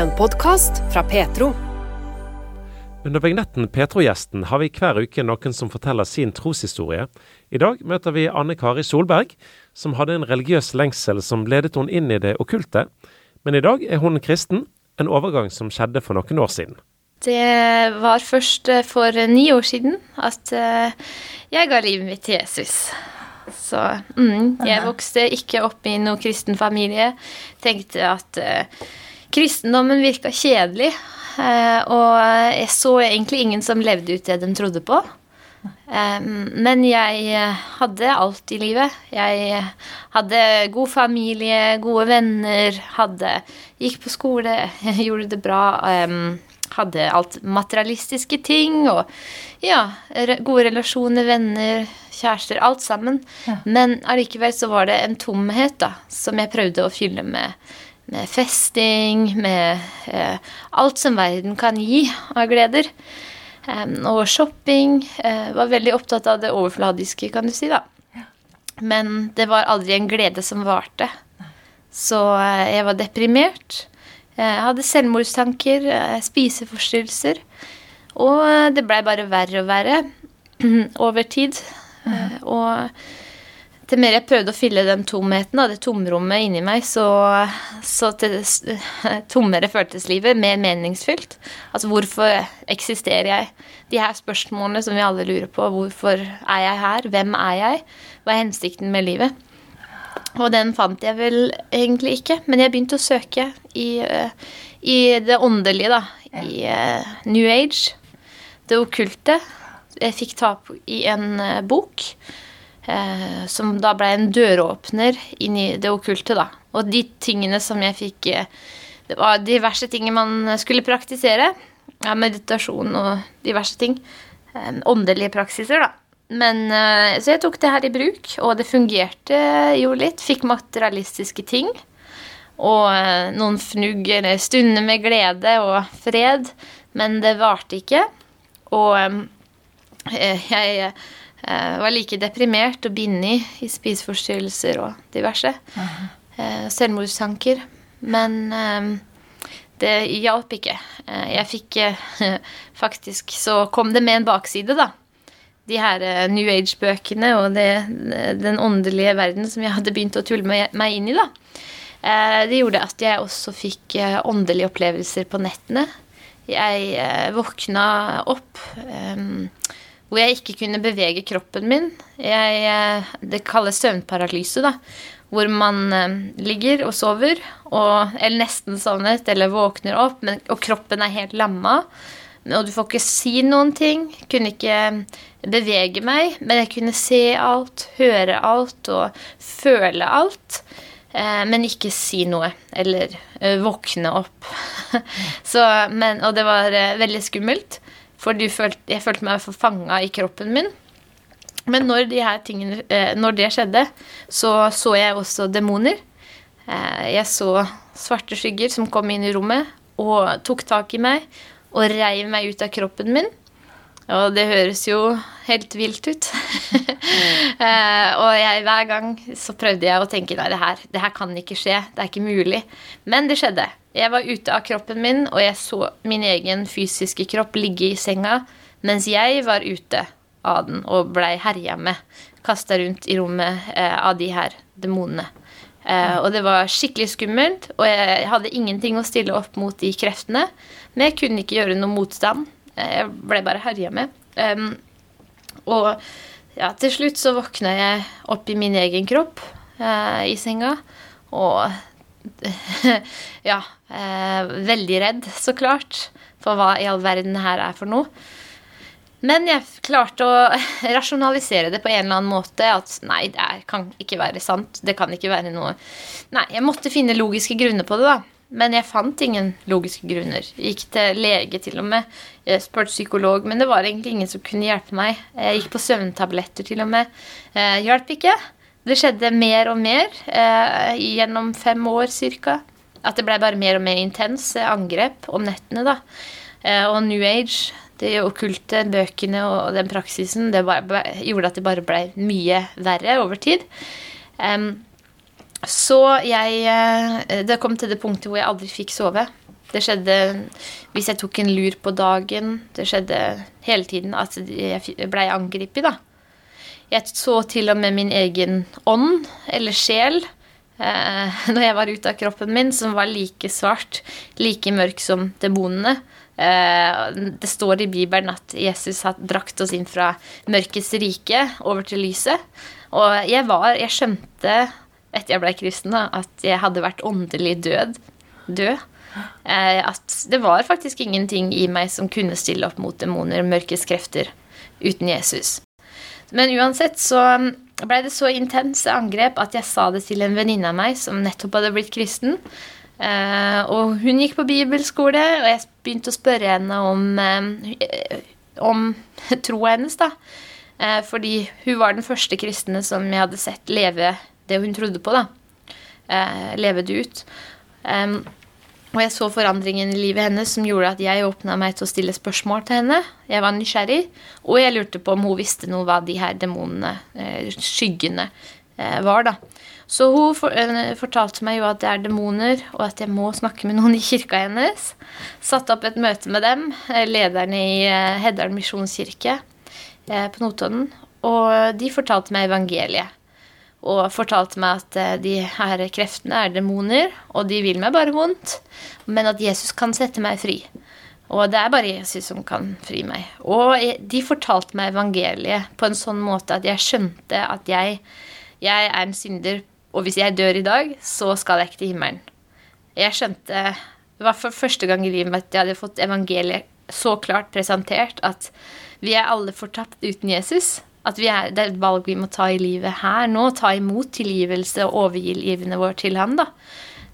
En podkast fra Petro. Under vignetten Petro-gjesten har vi hver uke noen som forteller sin troshistorie. I dag møter vi Anne Kari Solberg, som hadde en religiøs lengsel som ledet hun inn i det okkulte. Men i dag er hun kristen, en overgang som skjedde for noen år siden. Det var først eh, for ni år siden at eh, jeg ga livet mitt til Jesus. Så mm, jeg vokste ikke opp i noen kristen familie. Tenkte at uh, kristendommen virka kjedelig. Uh, og jeg så egentlig ingen som levde ut det de trodde på. Um, men jeg hadde alt i livet. Jeg hadde god familie, gode venner, hadde Gikk på skole, gjorde det bra. Hadde alt materialistiske ting og ja, gode relasjoner, venner, kjærester, alt sammen. Men allikevel så var det en tomhet da, som jeg prøvde å fylle med, med festing, med eh, alt som verden kan gi av gleder. Um, og shopping. Uh, var veldig opptatt av det overfladiske, kan du si, da. Ja. Men det var aldri en glede som varte. Så uh, jeg var deprimert. Jeg hadde selvmordstanker, eh, spiseforstyrrelser. Og det blei bare verre og verre over tid. Mm. Og til mer jeg prøvde å fylle den tomheten, det tomrommet inni meg, så, så til, tommere føltes livet, mer meningsfylt. Altså hvorfor eksisterer jeg? De her spørsmålene som vi alle lurer på. Hvorfor er jeg her? Hvem er jeg? Hva er hensikten med livet? Og den fant jeg vel egentlig ikke, men jeg begynte å søke i, i det åndelige, da. I uh, New Age. Det okkulte. Jeg fikk ta i en uh, bok som da ble en døråpner inn i det okkulte, da. Og de tingene som jeg fikk Det var diverse ting man skulle praktisere. Ja, meditasjon og diverse ting. åndelige praksiser, da. Men, eh, så jeg tok det her i bruk, og det fungerte jo litt. Fikk materialistiske ting. Og eh, noen fnugg eller stunder med glede og fred. Men det varte ikke. Og eh, jeg var like deprimert og bindet i spiseforstyrrelser og diverse. Uh. Selvmordstanker. Men det hjalp ikke. Jeg fikk faktisk Så kom det med en bakside, da de her eh, New Age-bøkene og det, den åndelige verden som jeg hadde begynt å tulle meg inn i, da. Eh, det gjorde at jeg også fikk eh, åndelige opplevelser på nettene. Jeg våkna opp hvor jeg ikke kunne bevege kroppen min. Jeg, det kalles søvnparalyse, da. Hvor man ligger og sover, og, eller nesten sovnet, eller våkner opp, men, og kroppen er helt lamma. Og du får ikke si noen ting. Kunne ikke bevege meg, men jeg kunne se alt, høre alt og føle alt. Eh, men ikke si noe eller eh, våkne opp. Så, men, og det var uh, veldig skummelt, for følte, jeg følte meg fanga i kroppen min. Men når, de tingene, uh, når det skjedde, så så jeg også demoner. jeg så svarte skygger som kom inn i rommet og tok tak i meg og reiv meg ut av kroppen min. Og det høres jo helt vilt ut. uh, og jeg, hver gang så prøvde jeg å tenke nei, det her, det her kan ikke skje. Det er ikke mulig. Men det skjedde. Jeg var ute av kroppen min, og jeg så min egen fysiske kropp ligge i senga mens jeg var ute av den og blei herja med. Kasta rundt i rommet uh, av de her demonene. Uh, og det var skikkelig skummelt, og jeg hadde ingenting å stille opp mot de kreftene. Men jeg kunne ikke gjøre noe motstand. Jeg ble bare herja med. Um, og ja, til slutt så våkna jeg opp i min egen kropp uh, i senga. Og ja, uh, veldig redd, så klart, for hva i all verden her er for noe. Men jeg klarte å rasjonalisere det på en eller annen måte. At nei, det kan ikke være sant. Det kan ikke være noe Nei, jeg måtte finne logiske grunner på det, da. Men jeg fant ingen logiske grunner. Jeg gikk til lege til og med. Jeg spurte psykolog, men det var egentlig ingen som kunne hjelpe meg. Jeg gikk på søvntabletter til og med. Eh, hjalp ikke. Det skjedde mer og mer eh, gjennom fem år ca. At det ble bare mer og mer intense angrep om nettene. da. Eh, og New Age, de okkulte bøkene og den praksisen, det bare, gjorde at det bare ble mye verre over tid. Um, så jeg eh, Det kom til det punktet hvor jeg aldri fikk sove. Det skjedde hvis jeg tok en lur på dagen. Det skjedde hele tiden at jeg blei angrepet, da. Jeg så til og med min egen ånd, eller sjel, eh, når jeg var ute av kroppen min, som var like svart, like mørk som demonene. Eh, det står i Bibelen at Jesus har drakt oss inn fra mørkets rike over til lyset. Og jeg var Jeg skjønte etter jeg ble kristen, da, at jeg hadde vært åndelig død. Død. Eh, at det var faktisk ingenting i meg som kunne stille opp mot demoner, mørkes krefter, uten Jesus. Men uansett så ble det så intense angrep at jeg sa det til en venninne av meg som nettopp hadde blitt kristen. Eh, og hun gikk på bibelskole, og jeg begynte å spørre henne om, eh, om troa hennes, da. Fordi hun var den første kristne som jeg hadde sett leve det hun trodde på, da. Leve det ut. Og jeg så forandringen i livet hennes som gjorde at jeg åpna meg til å stille spørsmål til henne. Jeg var nysgjerrig, og jeg lurte på om hun visste noe hva de her demonene, eh, skyggene, eh, var, da. Så hun eh, fortalte meg jo at det er demoner, og at jeg må snakke med noen i kirka hennes. Satte opp et møte med dem, lederne i Heddalen misjonskirke på Notodden, og de fortalte meg evangeliet og fortalte meg at eh, de her kreftene er demoner, og de vil meg bare vondt, men at Jesus kan sette meg fri. Og det er bare Jesus som kan fri meg. Og de fortalte meg evangeliet på en sånn måte at jeg skjønte at jeg, jeg er en synder, og hvis jeg dør i dag, så skal jeg ikke til himmelen. Jeg skjønte Det var for første gang i livet at jeg hadde fått evangeliet så klart presentert at vi er alle fortapt uten Jesus. At er, det er et valg vi må ta i livet her nå. Ta imot tilgivelse og overgi livene våre til Han. da.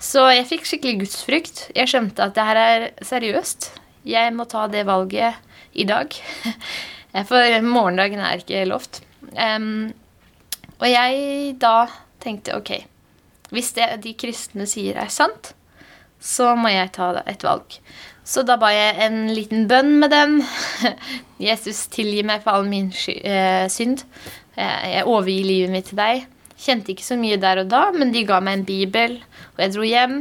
Så jeg fikk skikkelig gudsfrykt. Jeg skjønte at det her er seriøst. Jeg må ta det valget i dag. For morgendagen er ikke lovt. Um, og jeg da tenkte ok, hvis det de kristne sier er sant, så må jeg ta et valg. Så da ba jeg en liten bønn med dem. Jesus, tilgi meg for all min eh, synd. Eh, jeg overgir livet mitt til deg. Kjente ikke så mye der og da, men de ga meg en bibel, og jeg dro hjem.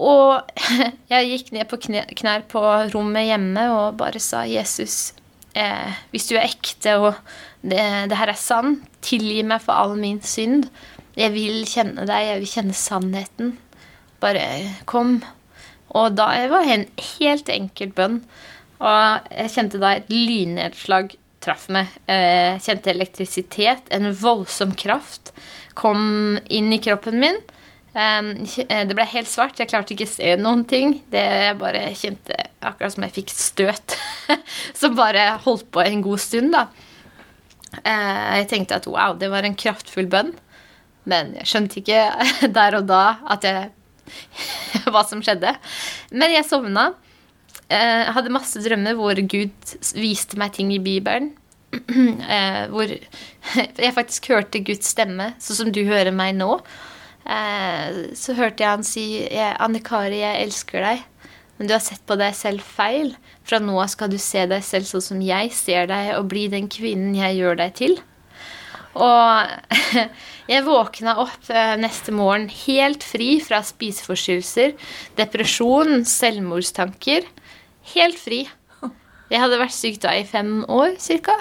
Og jeg gikk ned på knær på rommet hjemme og bare sa, Jesus, eh, hvis du er ekte og det, det, her er sann, tilgi meg for all min synd. Jeg vil kjenne deg, jeg vil kjenne sannheten. Bare kom og da var det en helt enkel bønn. Og jeg kjente da et lynnedslag traff meg. Jeg kjente elektrisitet, en voldsom kraft, kom inn i kroppen min. Det ble helt svart. Jeg klarte ikke å se noen ting. Det bare kjente akkurat som jeg fikk støt. Som bare holdt på en god stund, da. Jeg tenkte at wow, det var en kraftfull bønn. Men jeg skjønte ikke der og da at jeg hva som skjedde. Men jeg sovna. Jeg eh, hadde masse drømmer hvor Gud viste meg ting i Bibelen. Eh, hvor jeg faktisk hørte Guds stemme, sånn som du hører meg nå. Eh, så hørte jeg han si 'Anne Kari, jeg elsker deg', men du har sett på deg selv feil. Fra nå av skal du se deg selv sånn som jeg ser deg, og bli den kvinnen jeg gjør deg til. Og jeg våkna opp eh, neste morgen helt fri fra spiseforstyrrelser, depresjon, selvmordstanker. Helt fri. Jeg hadde vært syk da i fem år ca.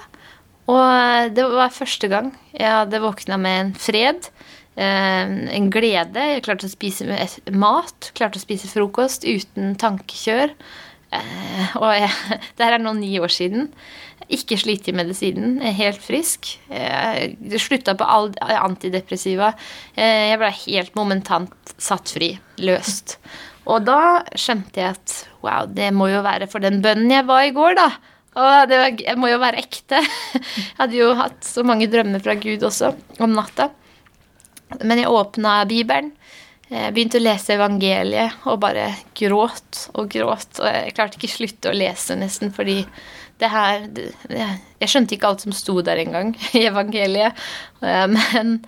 Og det var første gang jeg hadde våkna med en fred, eh, en glede. Jeg klarte å spise mat, klarte å spise frokost uten tankekjør. Eh, og jeg, det her er nå ni år siden. Ikke slitt i medisinen. Helt frisk. Jeg slutta på all antidepressiva. Jeg ble helt momentant satt fri. Løst. Og da skjønte jeg at wow, det må jo være for den bønnen jeg var i går, da. Og det må jo være ekte. Jeg hadde jo hatt så mange drømmer fra Gud også om natta. Men jeg åpna Bibelen. Jeg begynte å lese evangeliet og bare gråt og gråt. Og jeg klarte ikke slutte å lese, nesten, fordi det her Jeg skjønte ikke alt som sto der engang i evangeliet. Eh, men,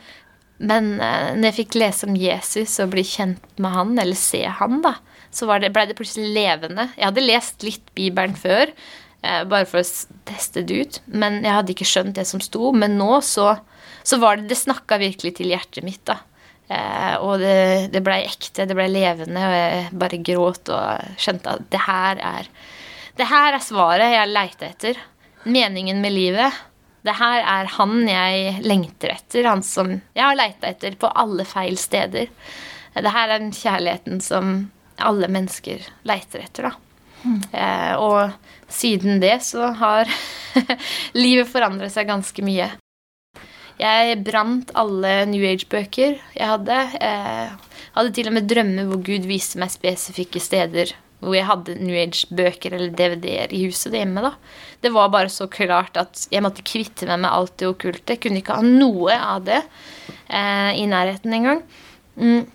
men eh, når jeg fikk lese om Jesus og bli kjent med han, eller se han, da, så det, ble det plutselig levende. Jeg hadde lest litt Bibelen før, eh, bare for å teste det ut, men jeg hadde ikke skjønt det som sto. Men nå så, så var det Det snakka virkelig til hjertet mitt, da. Eh, og det, det blei ekte, det blei levende, og jeg bare gråt og skjønte at det her er Det her er svaret jeg leita etter. Meningen med livet. Det her er han jeg lengter etter, han som jeg har leita etter på alle feil steder. Det her er den kjærligheten som alle mennesker leiter etter, da. Mm. Eh, og siden det så har livet forandret seg ganske mye. Jeg brant alle New Age-bøker jeg hadde. Eh, hadde til og med drømmer hvor Gud viste meg spesifikke steder hvor jeg hadde New Age-bøker eller DVD-er i huset hjemme. da. Det var bare så klart at jeg måtte kvitte meg med alt det okkulte. Jeg kunne ikke ha noe av det eh, i nærheten engang. Mm.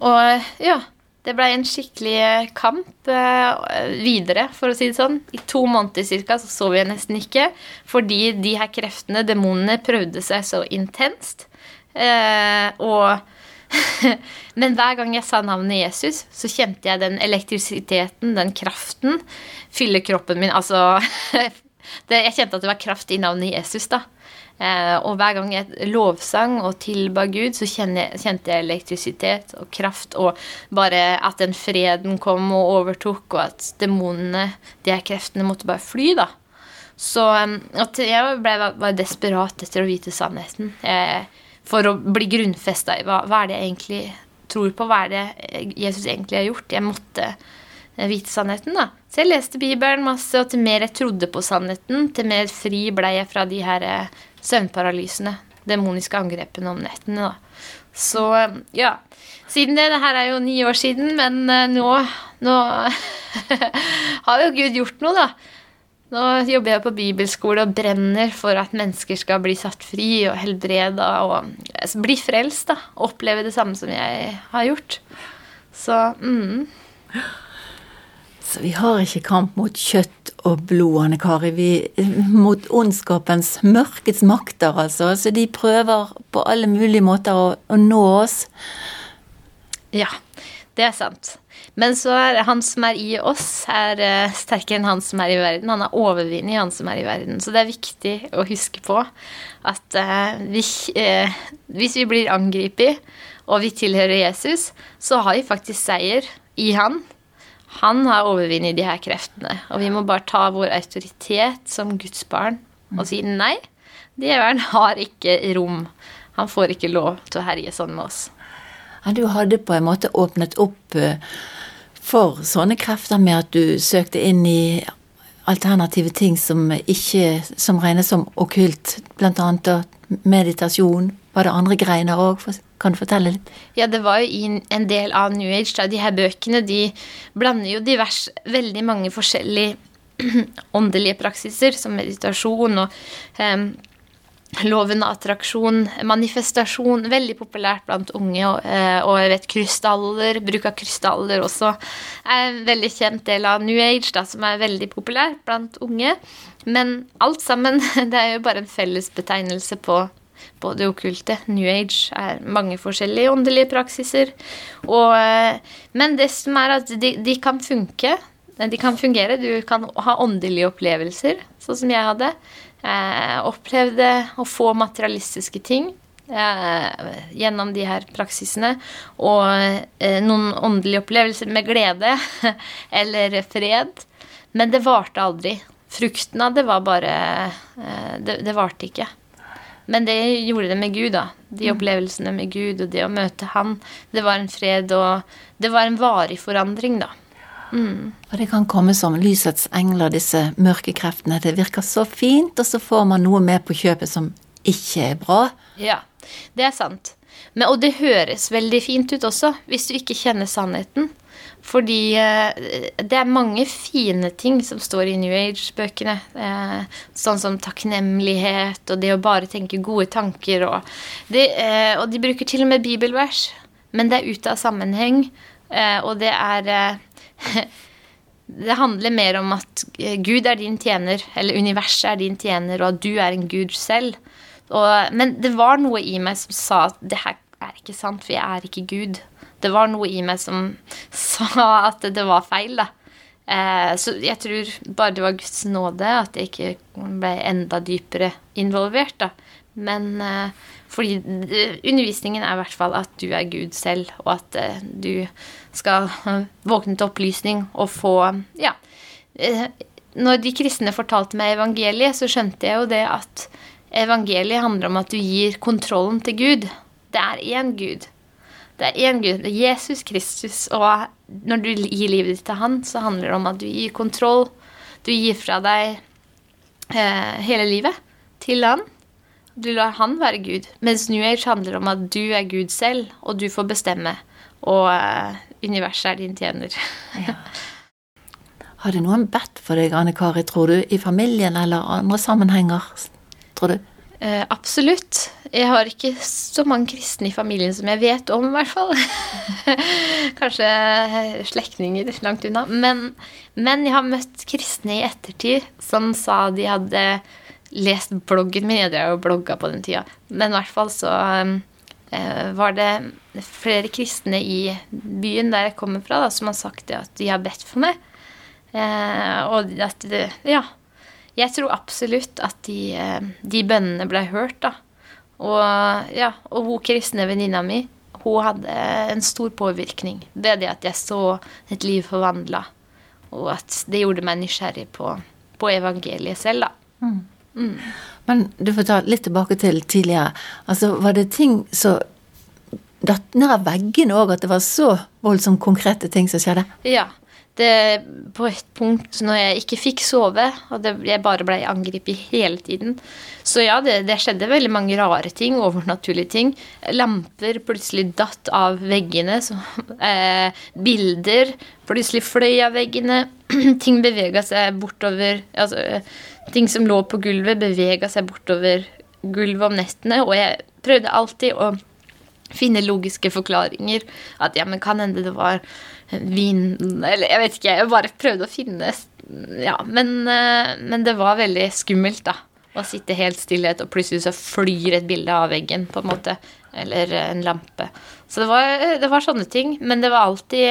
Og ja, det blei en skikkelig kamp eh, videre, for å si det sånn. I to måneder cirka så sov jeg nesten ikke, fordi de her kreftene, demonene, prøvde seg så intenst. Eh, og Men hver gang jeg sa navnet Jesus, så kjente jeg den elektrisiteten, den kraften, fylle kroppen min. Altså det, Jeg kjente at det var kraft i navnet Jesus, da. Eh, og hver gang jeg lovsang og tilba Gud, så kjente jeg elektrisitet og kraft, og bare at den freden kom og overtok, og at demonene, de her kreftene, måtte bare fly, da. Så eh, jeg ble, var desperat etter å vite sannheten. Eh, for å bli grunnfesta i hva, hva er det jeg egentlig tror på, hva er det Jesus egentlig har gjort. Jeg måtte vite sannheten, da. Så jeg leste Bibelen masse, og til mer jeg trodde på sannheten, til mer fri ble jeg fra de her søvnparalysene. Demoniske angrepene om nettene, da. Så ja. Siden det, det her er jo ni år siden, men eh, nå, nå har jo Gud gjort noe, da. Nå jobber jeg på bibelskole og brenner for at mennesker skal bli satt fri og helbreda og altså, bli frelst, da. Oppleve det samme som jeg har gjort. Så mm. Så vi har ikke kamp mot kjøtt og blod, Anne Kari. Vi, mot ondskapens, mørkets makter, altså. Så de prøver på alle mulige måter å, å nå oss. Ja, det er sant. Men så er han som er i oss, er uh, sterkere enn han som er i verden. Han er overvinnet i han som er i verden. Så det er viktig å huske på at uh, vi, uh, hvis vi blir angrepet, og vi tilhører Jesus, så har vi faktisk seier i han. Han har overvunnet de her kreftene. Og vi må bare ta vår autoritet som Guds barn og si nei. Djevelen har ikke rom. Han får ikke lov til å herje sånn med oss. Ja, du hadde på en måte åpnet opp eh, for sånne krefter med at du søkte inn i alternative ting som ikke som regnes som okkult, annet meditasjon. Var det andre greiner òg? Kan du fortelle litt? Ja, det var jo en del av New Age. Da. De her bøkene de blander jo divers, veldig mange forskjellige åndelige praksiser, som meditasjon og um, Loven av attraksjon, manifestasjon, veldig populært blant unge. Og, eh, og, jeg vet krystaller, bruk av krystaller også er en veldig kjent del av New Age, da, som er veldig populær blant unge. Men alt sammen, det er jo bare en fellesbetegnelse på på det okkulte. New Age er mange forskjellige åndelige praksiser. Og, eh, men det som er at de, de, kan funke. De kan fungere. Du kan ha åndelige opplevelser, sånn som jeg hadde. Eh, opplevde å få materialistiske ting. Eh, gjennom de her praksisene. Og eh, noen åndelige opplevelser med glede eller fred. Men det varte aldri. Frukten av det var bare eh, Det, det varte ikke. Men det gjorde det med Gud, da. De mm. opplevelsene med Gud og det å møte Han. Det var en fred, og det var en varig forandring, da. Mm. Og det kan komme som lysets engler, disse mørke kreftene. Det virker så fint, og så får man noe med på kjøpet som ikke er bra. Ja, det er sant. Men, og det høres veldig fint ut også, hvis du ikke kjenner sannheten. Fordi eh, det er mange fine ting som står i New Age-bøkene. Eh, sånn som takknemlighet og det å bare tenke gode tanker. Og, det, eh, og de bruker til og med bibelvers, men det er ute av sammenheng. Og det er Det handler mer om at Gud er din tjener, eller universet er din tjener, og at du er en gud selv. Og, men det var noe i meg som sa at det her er ikke sant, for jeg er ikke Gud det var noe i meg som sa at det var feil, da. Eh, så jeg tror bare det var Guds nåde at jeg ikke ble enda dypere involvert, da. Men eh, fordi eh, undervisningen er i hvert fall at du er Gud selv, og at eh, du skal eh, våkne til opplysning og få Ja. Eh, når de kristne fortalte meg evangeliet, så skjønte jeg jo det at evangeliet handler om at du gir kontrollen til Gud. Det er én Gud. Det er én Gud. Det er Jesus Kristus. Og når du gir livet ditt til Han, så handler det om at du gir kontroll. Du gir fra deg eh, hele livet til Han. Du lar Han være Gud. Mens New Age handler om at du er Gud selv, og du får bestemme. Og eh, universet er din tjener. Har du noen bedt for deg, Anne Kari, tror du, i familien eller andre sammenhenger? Tror du? Eh, absolutt. Jeg har ikke så mange kristne i familien som jeg vet om, i hvert fall. Kanskje eh, slektninger langt unna. Men, men jeg har møtt kristne i ettertid som sa de hadde lest bloggen min. Jeg drev og blogga på den tida. Men i hvert fall så eh, var det flere kristne i byen der jeg kommer fra, da, som har sagt det at de har bedt for meg. Eh, og at det, Ja. Jeg tror absolutt at de, eh, de bønnene ble hørt, da. Og ja, og hun kristne venninna mi, hun hadde en stor påvirkning ved det at jeg så et liv forvandla, og at det gjorde meg nysgjerrig på, på evangeliet selv, da. Men du får ta litt tilbake til tidligere. Altså, var det ting som datt ned av veggene òg, at det var så voldsomt konkrete ting som skjedde? Ja. Det, på et punkt når jeg ikke fikk sove, og det, jeg bare ble angrepet hele tiden Så ja, det, det skjedde veldig mange rare ting, overnaturlige ting. Lamper plutselig datt av veggene. Så, eh, bilder plutselig fløy av veggene. ting bevega seg bortover altså, Ting som lå på gulvet, bevega seg bortover gulvet om nettene, og jeg prøvde alltid å finne logiske forklaringer. At ja, men kan hende det var vin Eller jeg vet ikke, jeg bare prøvde å finne Ja, men, eh, men det var veldig skummelt, da. Å sitte helt stillhet, og plutselig så flyr et bilde av veggen, på en måte. Eller en lampe. Så det var, det var sånne ting. Men det var alltid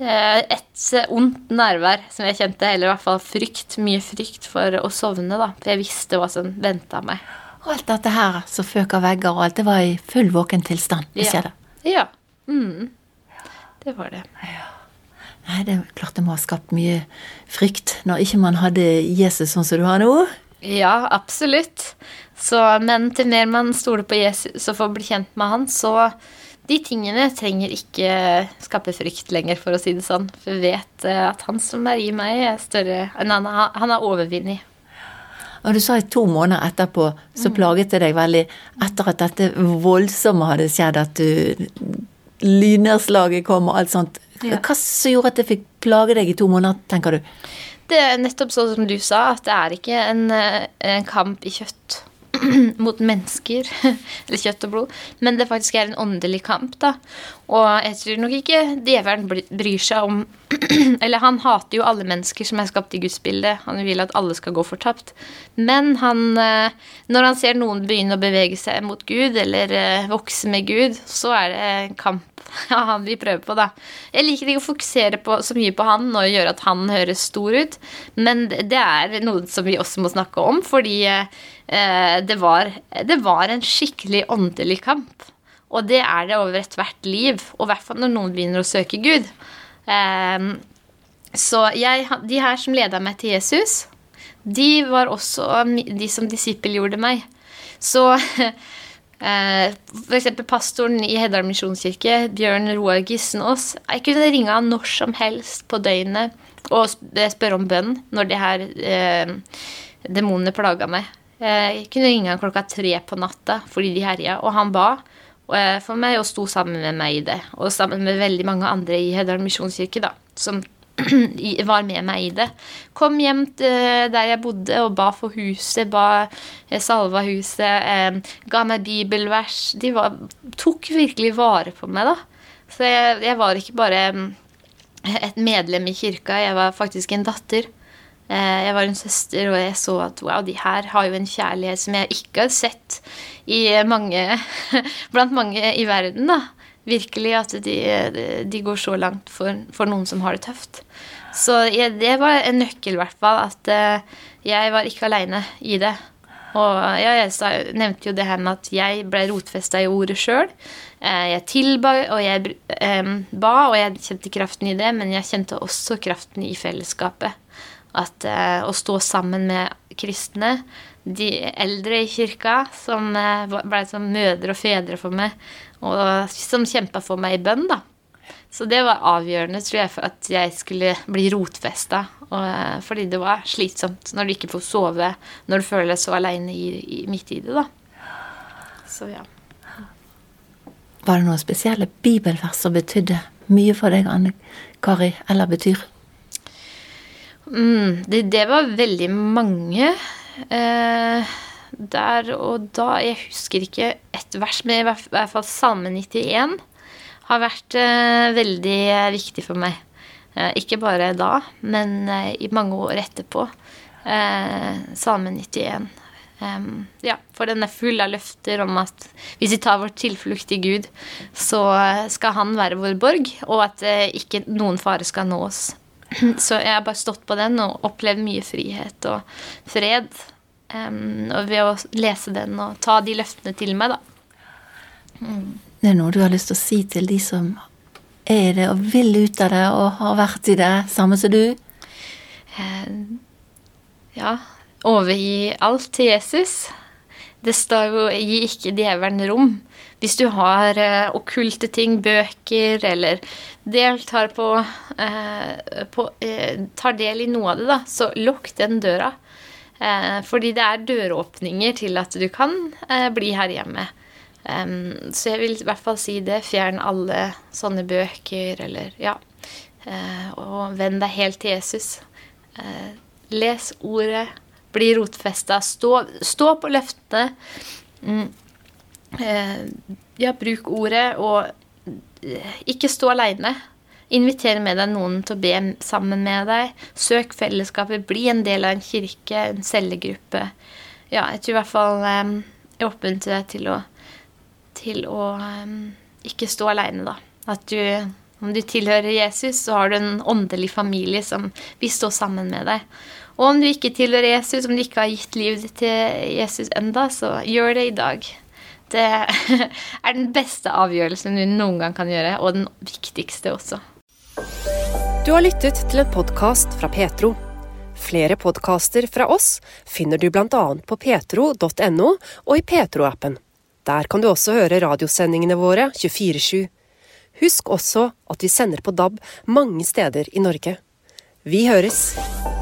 eh, et ondt nærvær som jeg kjente. Eller i hvert fall frykt. Mye frykt for å sovne, da. For jeg visste hva som venta meg. Og alt dette her som føk av vegger og alt, det var i full våken tilstand. Ja. Ja. Mm. Det var det. Nei, det er klart det må ha skapt mye frykt når ikke man hadde Jesus sånn som du har nå. Ja, absolutt. Så, men til mer man stoler på Jesus og får bli kjent med han, så de tingene trenger ikke skape frykt lenger, for å si det sånn. For vi vet eh, at han som er i meg, er større enn han, han er overvunnet. Og du sa i to måneder etterpå så plaget det deg veldig etter at dette voldsomme hadde skjedd, at du lynnedslaget kom og alt sånt. Ja. Hva som gjorde at det fikk plage deg i to måneder, tenker du? Det er nettopp sånn som du sa, at det er ikke en, eh, en kamp i kjøtt mot mennesker, eller kjøtt og blod, men det faktisk er en åndelig kamp, da. Og jeg tror nok ikke djevelen bryr seg om Eller han hater jo alle mennesker som er skapt i Guds bilde. Han vil at alle skal gå fortapt. Men han eh, Når han ser noen begynne å bevege seg mot Gud, eller eh, vokse med Gud, så er det en kamp ja, han vi prøver på, da. Jeg liker ikke å fokusere på, så mye på han og gjøre at han høres stor ut, men det er noe som vi også må snakke om, fordi eh, det, var, det var en skikkelig åndelig kamp. Og det er det over ethvert liv, og i hvert fall når noen begynner å søke Gud. Eh, så jeg, de her som leda meg til Jesus, de var også de som disippelgjorde meg. Så eh, eksempel pastoren i Heddal misjonskirke, Bjørn Roar Gissenås, jeg kunne ringe han når som helst på døgnet og spørre om bønn når de her eh, demonene plaga meg. Eh, Jeg kunne ringe han klokka tre på natta fordi de herja, og han ba eh, for meg og sto sammen med meg i det. Og sammen med veldig mange andre i Heddal misjonskirke, da, som var med meg i det. Kom hjem der jeg bodde og ba for huset, ba eh, salva huset, eh, ga meg bibelvers. De var, tok virkelig vare på meg, da. Så jeg, jeg var ikke bare mm, et medlem i kirka, jeg var faktisk en datter. Eh, Jeg var en søster, og jeg så at wow, de her har jo en kjærlighet som jeg ikke har sett mange, blant mange i verden. da. Virkelig at de, de går så langt for, for noen som har det tøft. Så jeg, det var en nøkkel, i hvert fall. At eh, jeg var ikke aleine i det. Og ja, jeg nevnte jo det her med at jeg ble rotfesta i ordet sjøl. Eh, jeg tilba, og jeg eh, ba, og jeg kjente kraften i det, men jeg kjente også kraften i fellesskapet. At eh, å stå sammen med kristne, de eldre i kirka, som eh, ble som mødre og fedre for meg, og som kjempa for meg i bønn, da. Så det var avgjørende, tror jeg, for at jeg skulle bli rotfesta. Eh, fordi det var slitsomt når du ikke får sove, når du føler deg så aleine midt i det, da. Så ja. Var det noen spesielle bibelvers som betydde mye for deg, Anne Kari, eller betyr? Mm, det, det, var veldig mange. Eh, der og da Jeg husker ikke ett vers, men i hvert fall Salme 91 har vært eh, veldig viktig for meg. Eh, ikke bare da, men eh, i mange år etterpå. Eh, Salme 91. Um, ja, for den er full av løfter om at hvis vi tar vår tilflukt i Gud, så skal Han være vår borg, og at ikke noen fare skal nå oss. Så jeg har bare stått på den og opplevd mye frihet og fred. Um, og ved å lese den og ta de løftene til meg, da. Mm. Det er noe du har lyst til å si til de som er det og vil ut av det og har vært i det, samme som du? Eh, ja. Overgi alt til Jesus. Det står jo 'gi ikke djevelen rom'. Hvis du har eh, okkulte ting, bøker, eller deltar på, eh, på eh, Tar del i noe av det, da, så lukk den døra. Eh, fordi det er døråpninger til at du kan eh, bli her hjemme. Så jeg vil i hvert fall si det. Fjern alle sånne bøker, eller ja. Uh, og venn deg helt til Jesus. Les ordet. Bli rotfesta. Stå, stå på løftene. Mm. Uh, ja, bruk ordet, og ikke stå aleine. Inviter med deg noen til å be sammen med deg. Søk fellesskapet. Bli en del av en kirke, en cellegruppe. Ja, jeg tror i hvert fall um, jeg oppmuntrer deg til å til å um, ikke stå aleine, da. At du, om du tilhører Jesus, så har du en åndelig familie som vil stå sammen med deg. Og om du ikke tilhører Jesus, om du ikke har gitt livet ditt til Jesus enda, så gjør det i dag. Det er den beste avgjørelsen du noen gang kan gjøre, og den viktigste også. Du har lyttet til en podkast fra Petro. Flere podkaster fra oss finner du bl.a. på petro.no og i Petro-appen. Der kan du også høre radiosendingene våre 24-7. Husk også at vi sender på DAB mange steder i Norge. Vi høres!